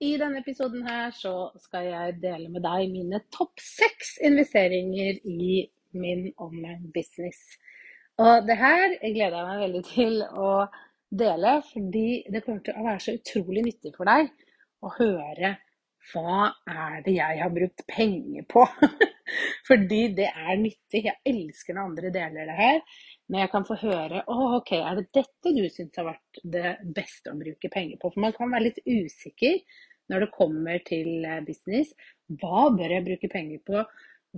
I denne episoden her så skal jeg dele med deg mine topp seks investeringer i min online business. Og det her gleder jeg meg veldig til å dele, fordi det kommer til å være så utrolig nyttig for deg å høre hva er det jeg har brukt penger på? fordi det er nyttig. Jeg elsker når andre deler det her. Når jeg kan få høre å, ok, er det dette du syns har vært det beste å bruke penger på? For man kan være litt usikker når det kommer til eh, business. Hva bør jeg bruke penger på?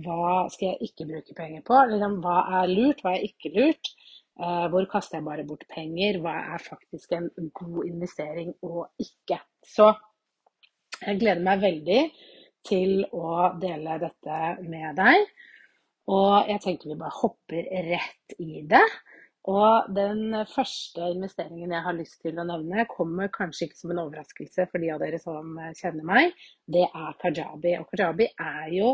Hva skal jeg ikke bruke penger på? Liksom, hva er lurt, hva er ikke lurt? Uh, hvor kaster jeg bare bort penger? Hva er faktisk en god investering og ikke? Så jeg gleder meg veldig til å dele dette med deg. Og jeg tenker vi bare hopper rett i det. Og den første investeringen jeg har lyst til å nevne, kommer kanskje ikke som en overraskelse for de av dere som kjenner meg. Det er Kajabi. Og Kajabi er jo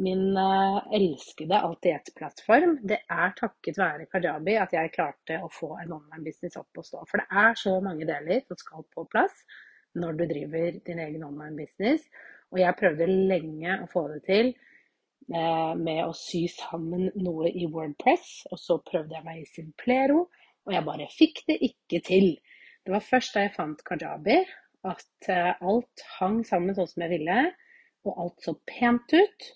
min eh, elskede alt-i-ett-plattform. Det er takket være Kajabi at jeg klarte å få en online-business opp og stå. For det er så mange deler som skal på plass når du driver din egen online-business. Og jeg prøvde lenge å få det til. Eh, med å sy sammen noe i Wordpress. Og så prøvde jeg meg i Simplero, og jeg bare fikk det ikke til. Det var først da jeg fant Kajabi at eh, alt hang sammen sånn som jeg ville, og alt så pent ut.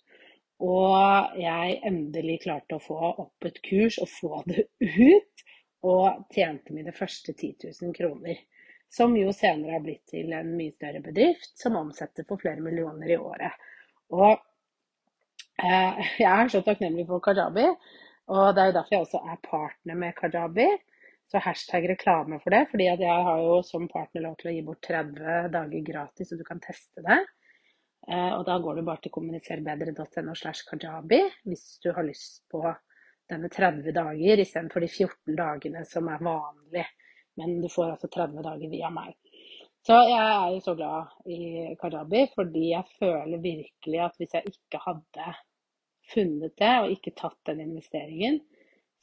Og jeg endelig klarte å få opp et kurs og få det ut. Og tjente mine første 10 000 kroner. Som jo senere har blitt til en mye større bedrift som omsetter for flere millioner i året. Og jeg er så takknemlig for Kajabi, og det er jo derfor jeg også er partner med Kajabi. Så hashtag reklame for det, fordi jeg har jo som partner lov til å gi bort 30 dager gratis, så du kan teste det. Eh, og da går du bare til kommuniserbedre.no slash kajabi hvis du har lyst på denne 30 dager istedenfor de 14 dagene som er vanlig. Men du får altså 30 dager via meg. Så jeg er jo så glad i Kajabi, fordi jeg føler virkelig at hvis jeg ikke hadde funnet det, og ikke tatt den investeringen,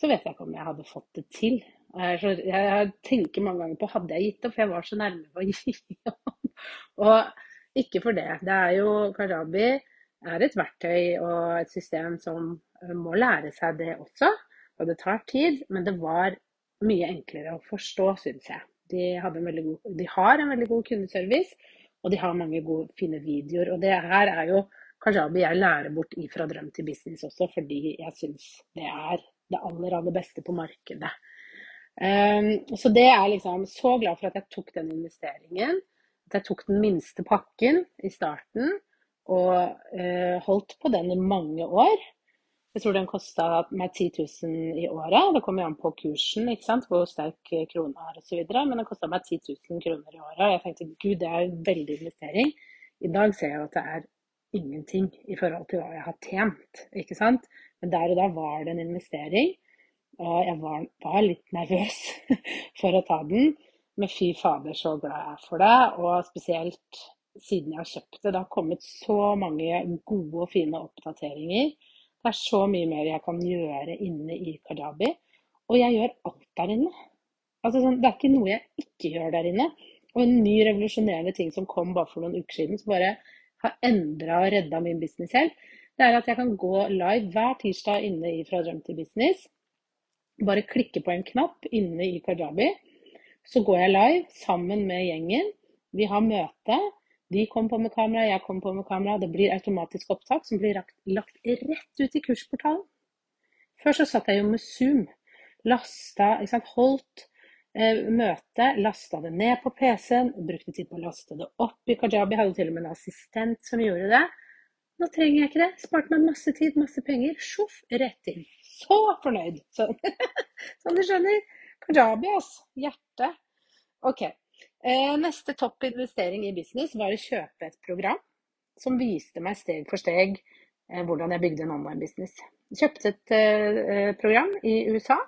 så vet jeg ikke om jeg hadde fått det til. Så, jeg tenker mange ganger på hadde jeg gitt opp, for jeg var så nærme på å gi opp. Og ikke for det. Det er jo Kajabi er et verktøy og et system som må lære seg det også. Og det tar tid, men det var mye enklere å forstå, syns jeg. De, god, de, har en veldig god kundeservice, og de har mange gode, fine videoer. Og det her er jo Kajabi jeg lærer bort ifra drøm til business også, fordi jeg syns det er det aller, aller beste på markedet. Um, så det er liksom så glad for at jeg tok den investeringen. At jeg tok den minste pakken i starten og uh, holdt på den i mange år. Jeg tror den kosta meg 10 000 i året. Det kommer jo an på kursen, ikke sant? hvor sterk krona er osv. Men den kosta meg 10 000 kroner i året. Og jeg tenkte gud, det er jo veldig investering. I dag ser jeg at det er ingenting i forhold til hva jeg har tjent. ikke sant? Men der og da var det en investering. Og jeg var, var litt nervøs for å ta den. Men fy fader, så glad jeg er for det. Og spesielt siden jeg har kjøpt det. Det har kommet så mange gode og fine oppdateringer det er så mye mer jeg kan gjøre inne i Kardabi. Og jeg gjør alt der inne. Altså, sånn, det er ikke noe jeg ikke gjør der inne. Og en ny revolusjonerende ting som kom bare for noen uker siden, som bare har endra og redda min business helt, det er at jeg kan gå live hver tirsdag inne i Fra drøm til business. Bare klikke på en knapp inne i Kardabi. Så går jeg live sammen med gjengen. Vi har møte. De kom på med kamera, jeg kom på med kamera. Det blir automatisk opptak som blir lagt, lagt rett ut i kursportalen. Før så satt jeg jo med Zoom. Lasta, ikke sant. Holdt eh, møte, lasta det ned på PC-en, brukte tid på å laste det opp i Kajabi. Hadde til og med en assistent som gjorde det. Nå trenger jeg ikke det. Sparte meg masse tid, masse penger. Sjoff, rett inn. Så fornøyd. Sånn, sånn du skjønner. Kajabi, altså. Hjerte. OK. Eh, neste topp investering i business var å kjøpe et program som viste meg steg for steg eh, hvordan jeg bygde en online business. Jeg kjøpte et eh, program i USA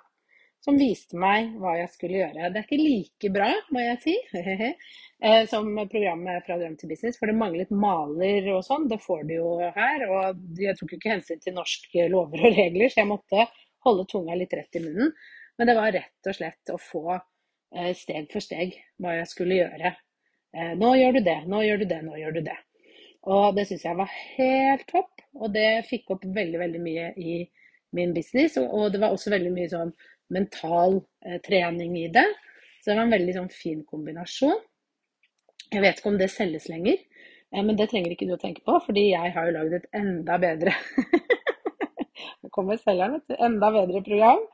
som viste meg hva jeg skulle gjøre. Det er ikke like bra, må jeg si, som programmet fra Drøm til business, for det manglet maler og sånn. Det får du jo her. Og jeg tok ikke hensyn til norske lover og regler, så jeg måtte holde tunga litt rett i munnen. Men det var rett og slett å få steg for steg hva jeg skulle gjøre. Nå gjør du det, nå gjør du det, nå gjør du det. Og det syns jeg var helt topp. Og det fikk opp veldig, veldig mye i min business. Og det var også veldig mye sånn mental eh, trening i det. Så det var en veldig sånn fin kombinasjon. Jeg vet ikke om det selges lenger, eh, men det trenger ikke du å tenke på, fordi jeg har jo lagd et enda bedre Nå kommer selgeren, et enda bedre program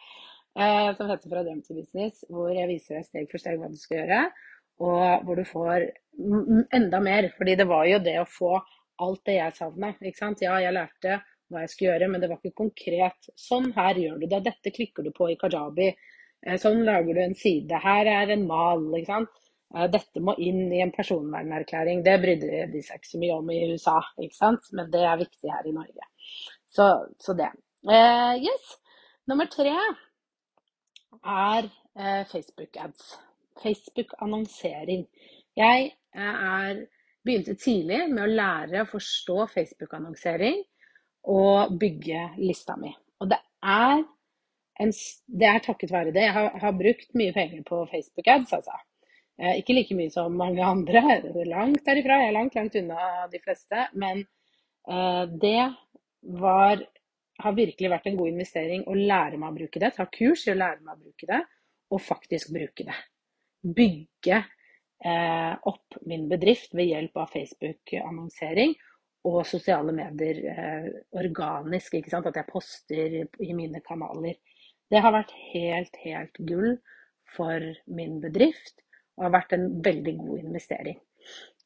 eh, som heter Fra drøm til business, hvor jeg viser deg steg for steg hva du skal gjøre og hvor du får enda mer. Fordi det var jo det å få alt det jeg savna. Ja, jeg lærte hva jeg skulle gjøre, men det var ikke konkret. Sånn her gjør du det. Dette klikker du på i kajabi. Eh, sånn lager du en side. Her er en mal. ikke sant? Eh, dette må inn i en personvernerklæring. Det brydde de seg ikke så mye om i USA, ikke sant? men det er viktig her i Norge. Så, så det. Uh, yes. Nummer tre er uh, Facebook ads. Facebook-annonsering. Jeg er, begynte tidlig med å lære å forstå Facebook-annonsering og bygge lista mi. Og det er, en, det er takket være det. Jeg har, har brukt mye penger på Facebook-ads, altså. Eh, ikke like mye som mange andre, langt derifra. Jeg er langt, langt unna de fleste. Men eh, det var, har virkelig vært en god investering å lære meg å bruke det. Ta kurs i å lære meg å bruke det, og faktisk bruke det bygge eh, opp min bedrift ved hjelp av Facebook-annonsering og sosiale medier eh, organisk. ikke sant? At jeg poster i mine kanaler. Det har vært helt, helt gull for min bedrift og har vært en veldig god investering.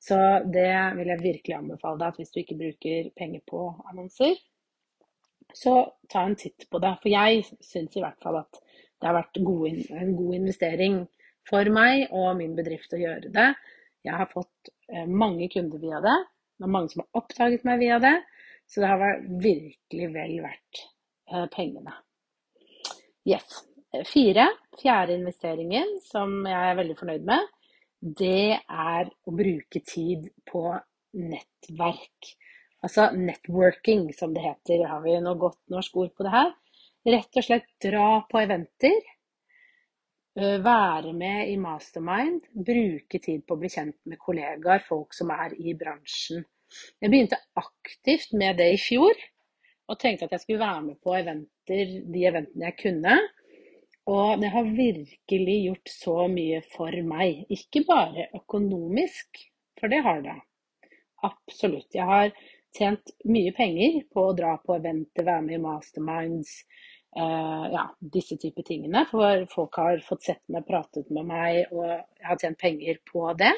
Så det vil jeg virkelig anbefale deg, at hvis du ikke bruker penger på annonser, så ta en titt på det. For jeg syns i hvert fall at det har vært en god investering for meg og min bedrift å gjøre det. Jeg har fått eh, mange kunder via det. Det er mange som har oppdaget meg via det. Så det har vært virkelig vel verdt eh, pengene. Yes. Fire. Fjerde investeringen som jeg er veldig fornøyd med, det er å bruke tid på nettverk. Altså networking, som det heter. Har vi noe godt norsk ord på det her? Rett og slett dra på eventer Eh, være med i mastermind, bruke tid på å bli kjent med kollegaer, folk som er i bransjen. Jeg begynte aktivt med det i fjor, og tenkte at jeg skulle være med på eventer, de eventene jeg kunne. Og det har virkelig gjort så mye for meg. Ikke bare økonomisk, for det har det. Absolutt. Jeg har tjent mye penger på å dra på eventer, være med i masterminds, Uh, ja, disse type tingene. For folk har fått sett meg, pratet med meg, og jeg har tjent penger på det.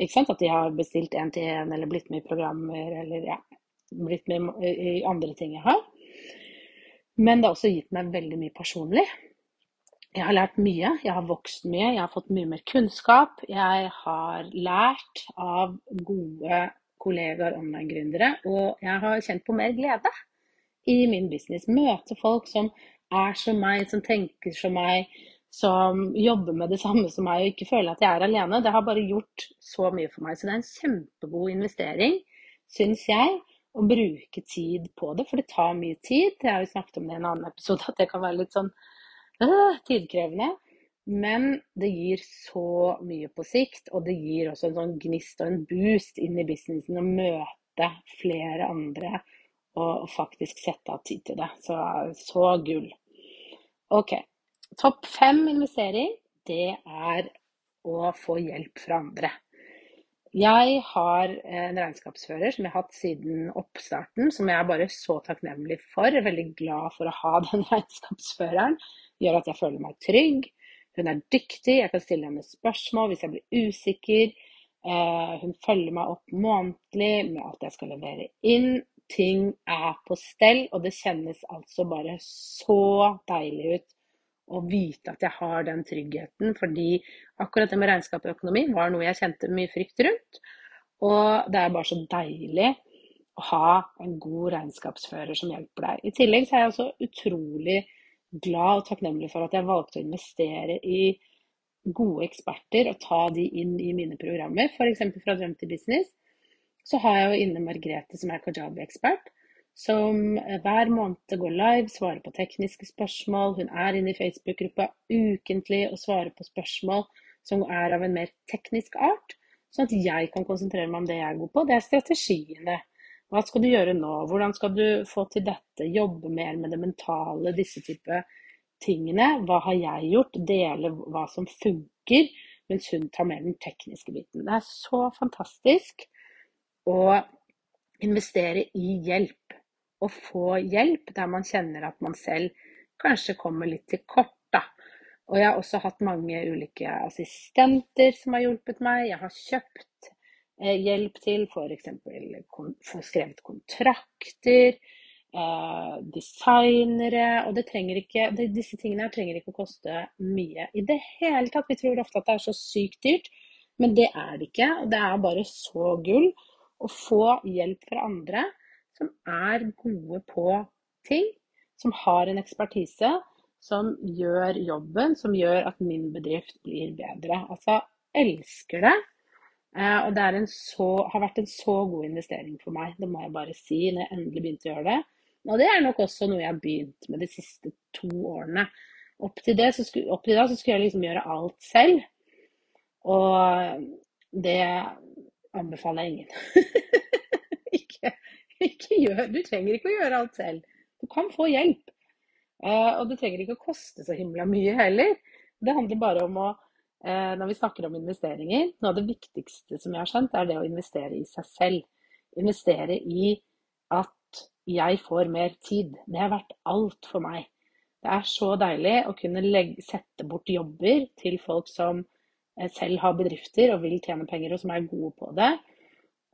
Ikke sant? At de har bestilt én til én, eller blitt med i programmer, eller ja, blitt med i andre ting jeg har. Men det har også gitt meg veldig mye personlig. Jeg har lært mye, jeg har vokst mye, jeg har fått mye mer kunnskap. Jeg har lært av gode kollegaer, online-gründere, og jeg har kjent på mer glede i min business. Møte folk som er som meg, som tenker som meg, som jobber med det samme som meg og ikke føler at jeg er alene. Det har bare gjort så mye for meg. Så det er en kjempegod investering, syns jeg, å bruke tid på det. For det tar mye tid. Jeg har jo snakket om det i en annen episode, at det kan være litt sånn øh, tidkrevende. Men det gir så mye på sikt, og det gir også en sånn gnist og en boost inn i businessen å møte flere andre og faktisk sette av tid til det. Så, så gull. Ok. Topp fem investering, det er å få hjelp fra andre. Jeg har en regnskapsfører som jeg har hatt siden oppstarten, som jeg er bare så takknemlig for. Veldig glad for å ha den regnskapsføreren. Gjør at jeg føler meg trygg. Hun er dyktig, jeg kan stille henne spørsmål hvis jeg blir usikker. Eh, hun følger meg opp månedlig med at jeg skal levere inn. Ting er på stell, og det kjennes altså bare så deilig ut å vite at jeg har den tryggheten. Fordi akkurat det med regnskap og økonomi var noe jeg kjente mye frykt rundt. Og det er bare så deilig å ha en god regnskapsfører som hjelper deg. I tillegg så er jeg også utrolig glad og takknemlig for at jeg valgte å investere i gode eksperter og ta de inn i mine programmer, f.eks. fra Drøm til business. Så har jeg jo inne Margrethe som er kajabi-ekspert som hver måned går live, svarer på tekniske spørsmål. Hun er inne i Facebook-gruppa ukentlig og svarer på spørsmål som er av en mer teknisk art, sånn at jeg kan konsentrere meg om det jeg er god på. Det er strategiene. Hva skal du gjøre nå? Hvordan skal du få til dette? Jobbe mer med det mentale, disse type tingene. Hva har jeg gjort? Dele hva som funker, mens hun tar med den tekniske biten. Det er så fantastisk å investere i hjelp å få hjelp der man kjenner at man selv kanskje kommer litt til kort. da. Og jeg har også hatt mange ulike assistenter som har hjulpet meg. Jeg har kjøpt hjelp til f.eks. få skrevet kontrakter, eh, designere Og ikke, disse tingene trenger ikke å koste mye i det hele tatt. Vi tror ofte at det er så sykt dyrt, men det er det ikke. Det er bare så gull å få hjelp fra andre som er gode på ting, som har en ekspertise, som gjør jobben, som gjør at min bedrift blir bedre. Altså, elsker det. Eh, og det så, har vært en så god investering for meg, det må jeg bare si, når jeg endelig begynte å gjøre det. Og det er nok også noe jeg har begynt med de siste to årene. Opp til, det, skulle, opp til da så skulle jeg liksom gjøre alt selv. Og det anbefaler jeg ingen. ikke, ikke gjør, du trenger ikke å gjøre alt selv. Du kan få hjelp. Eh, og det trenger ikke å koste så himla mye heller. Det handler bare om å Når vi snakker om investeringer, noe av det viktigste som jeg har skjønt, er det å investere i seg selv. Investere i at jeg får mer tid. Det har vært alt for meg. Det er så deilig å kunne legge, sette bort jobber til folk som eh, selv har bedrifter og vil tjene penger, og som er gode på det.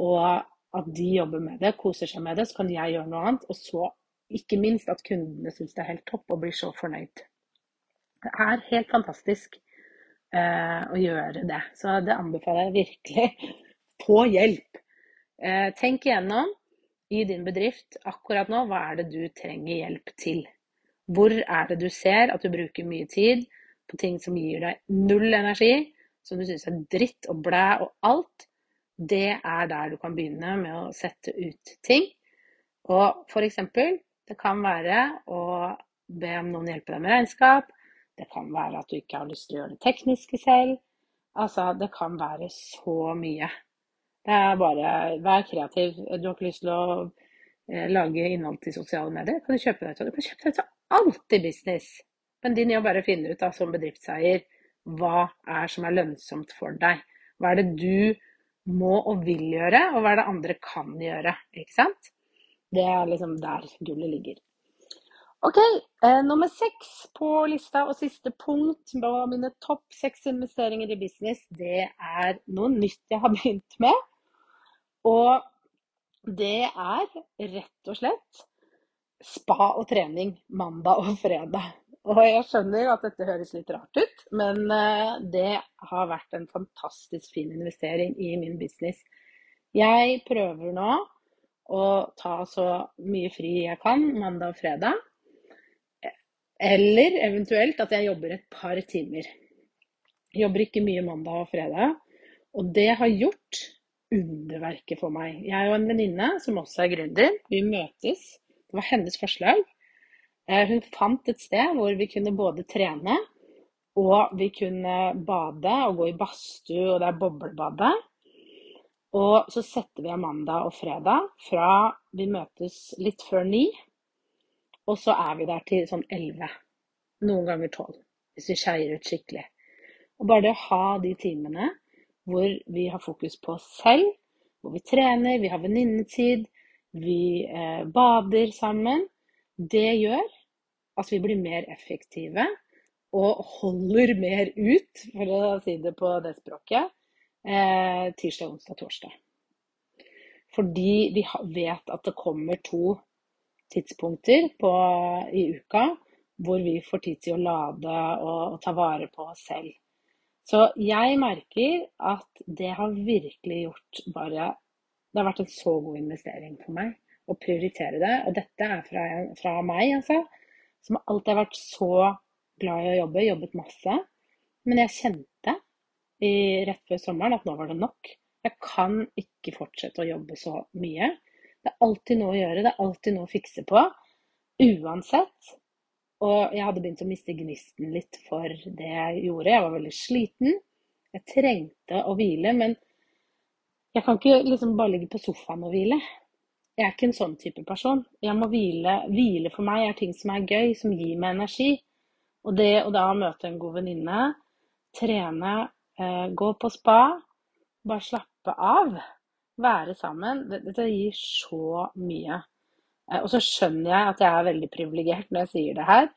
Og at de jobber med det, koser seg med det, så kan jeg gjøre noe annet. Og så ikke minst at kundene syns det er helt topp og blir så fornøyd. Det er helt fantastisk eh, å gjøre det. Så det anbefaler jeg virkelig. Få hjelp. Eh, tenk igjennom i din bedrift akkurat nå hva er det du trenger hjelp til. Hvor er det du ser at du bruker mye tid på ting som gir deg null energi, som du syns er dritt og blæ og alt det er der du kan begynne med å sette ut ting. Og f.eks. det kan være å be om noen hjelper deg med regnskap. Det kan være at du ikke har lyst til å gjøre det tekniske selv. Altså, det kan være så mye. Det er bare Vær kreativ. Du har ikke lyst til å eh, lage innhold til sosiale medier. Kan du kjøpe deg til Du kan kjøpe deg til alt i business. Men din jobb er å finne ut da, som bedriftseier hva er som er lønnsomt for deg. Hva er det du må og vil gjøre, og hva er det andre kan gjøre. Ikke sant? Det er liksom der gullet ligger. Ok, eh, nummer seks på lista og siste punkt på mine topp seks investeringer i business, det er noe nytt jeg har begynt med. Og det er rett og slett spa og trening mandag og fredag. Og jeg skjønner at dette høres litt rart ut, men eh, det har vært en fantastisk fin investering i min business. Jeg prøver nå å ta så mye fri jeg kan mandag og fredag. Eller eventuelt at jeg jobber et par timer. Jeg jobber ikke mye mandag og fredag. Og det har gjort underverket for meg. Jeg og en venninne som også er gründer, vi møtes. Det var hennes forslag. Eh, hun fant et sted hvor vi kunne både trene og vi kunne bade og gå i badstue, og det er boblebadet. Og så setter vi av mandag og fredag fra vi møtes litt før ni, og så er vi der til sånn elleve. Noen ganger tolv, hvis vi skeier ut skikkelig. Og bare det å ha de timene hvor vi har fokus på oss selv, hvor vi trener, vi har venninnetid, vi eh, bader sammen. Det gjør at vi blir mer effektive og holder mer ut, for å si det på det språket, eh, tirsdag, onsdag, torsdag. Fordi vi vet at det kommer to tidspunkter på, i uka hvor vi får tid til å lade og, og ta vare på oss selv. Så jeg merker at det har virkelig gjort bare Det har vært en så god investering for meg å prioritere det. Og dette er fra, fra meg, altså, som alltid har vært så glad i å jobbe, jobbet masse. Men jeg kjente i, rett før sommeren at nå var det nok. Jeg kan ikke fortsette å jobbe så mye. Det er alltid noe å gjøre, det er alltid noe å fikse på. Uansett. Og jeg hadde begynt å miste gnisten litt for det jeg gjorde. Jeg var veldig sliten. Jeg trengte å hvile, men jeg kan ikke liksom bare ligge på sofaen og hvile. Jeg er ikke en sånn type person. Jeg må hvile. Hvile for meg er ting som er gøy, som gir meg energi. Og det å da møte en god venninne, trene, eh, gå på spa, bare slappe av, være sammen, dette gir så mye. Eh, og så skjønner jeg at jeg er veldig privilegert når jeg sier det her,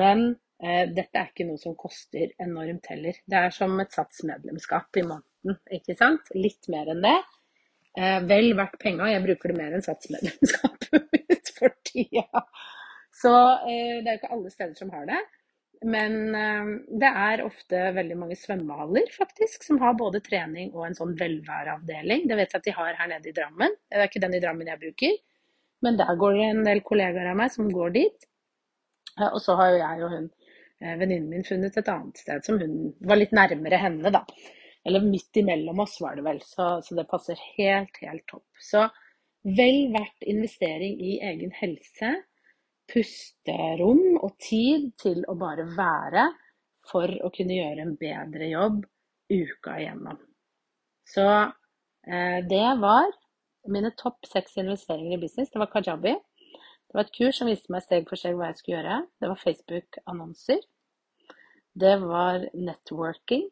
men eh, dette er ikke noe som koster enormt heller. Det er som et satsmedlemskap i måneden, ikke sant? Litt mer enn det. Eh, vel verdt penga. Jeg bruker det mer enn satsmedlemskapet mitt for tida. Så eh, det er jo ikke alle steder som har det. Men eh, det er ofte veldig mange svømmehaller faktisk, som har både trening og en sånn velværeavdeling. Det vet jeg at de har her nede i Drammen. Det er ikke den i Drammen jeg bruker. Men der går det en del kollegaer av meg som går dit. Og så har jo jeg og hun, eh, venninnen min, funnet et annet sted som hun var litt nærmere henne, da. Eller midt imellom oss, var det vel. Så, så det passer helt, helt topp. Så vel verdt investering i egen helse, pusterom og tid til å bare være for å kunne gjøre en bedre jobb uka igjennom. Så eh, det var mine topp seks investeringer i business, det var Kajabi. Det var et kurs som viste meg steg for steg hva jeg skulle gjøre. Det var Facebook-annonser. Det var networking.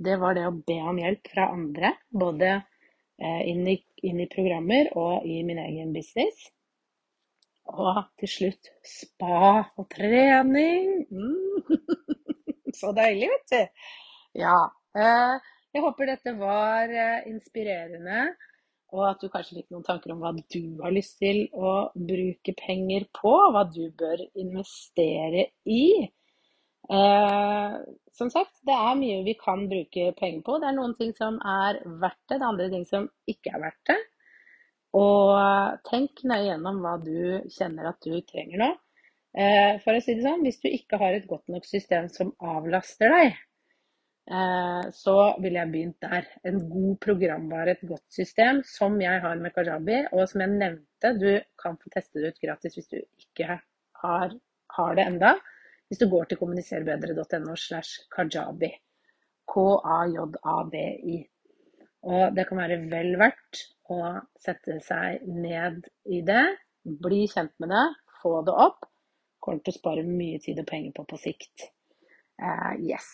Det var det å be om hjelp fra andre, både eh, inn i, inn i programmer og i min egen business. Og til slutt spa og trening. Mm. Så deilig, vet du. Ja. Eh, jeg håper dette var eh, inspirerende og at du kanskje fikk noen tanker om hva du har lyst til å bruke penger på, hva du bør investere i. Eh, som sagt, det er mye vi kan bruke penger på. Det er noen ting som er verdt det, det er andre ting som ikke er verdt det. Og tenk nøye gjennom hva du kjenner at du trenger nå. Eh, for å si det sånn, hvis du ikke har et godt nok system som avlaster deg, Eh, så ville jeg begynt der. En god programvare, et godt system, som jeg har med Kajabi. Og som jeg nevnte, du kan få teste det ut gratis hvis du ikke har, har det enda. Hvis du går til kommuniserbedre.no slash kajabi. K-a-j-a-b-i. Og det kan være vel verdt å sette seg ned i det. Bli kjent med det. Få det opp. Kommer til å spare mye tid og penger på på sikt. Uh, yes.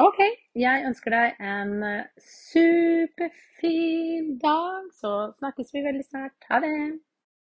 OK. Jeg ønsker deg en superfin dag, så snakkes vi veldig snart. Ha det.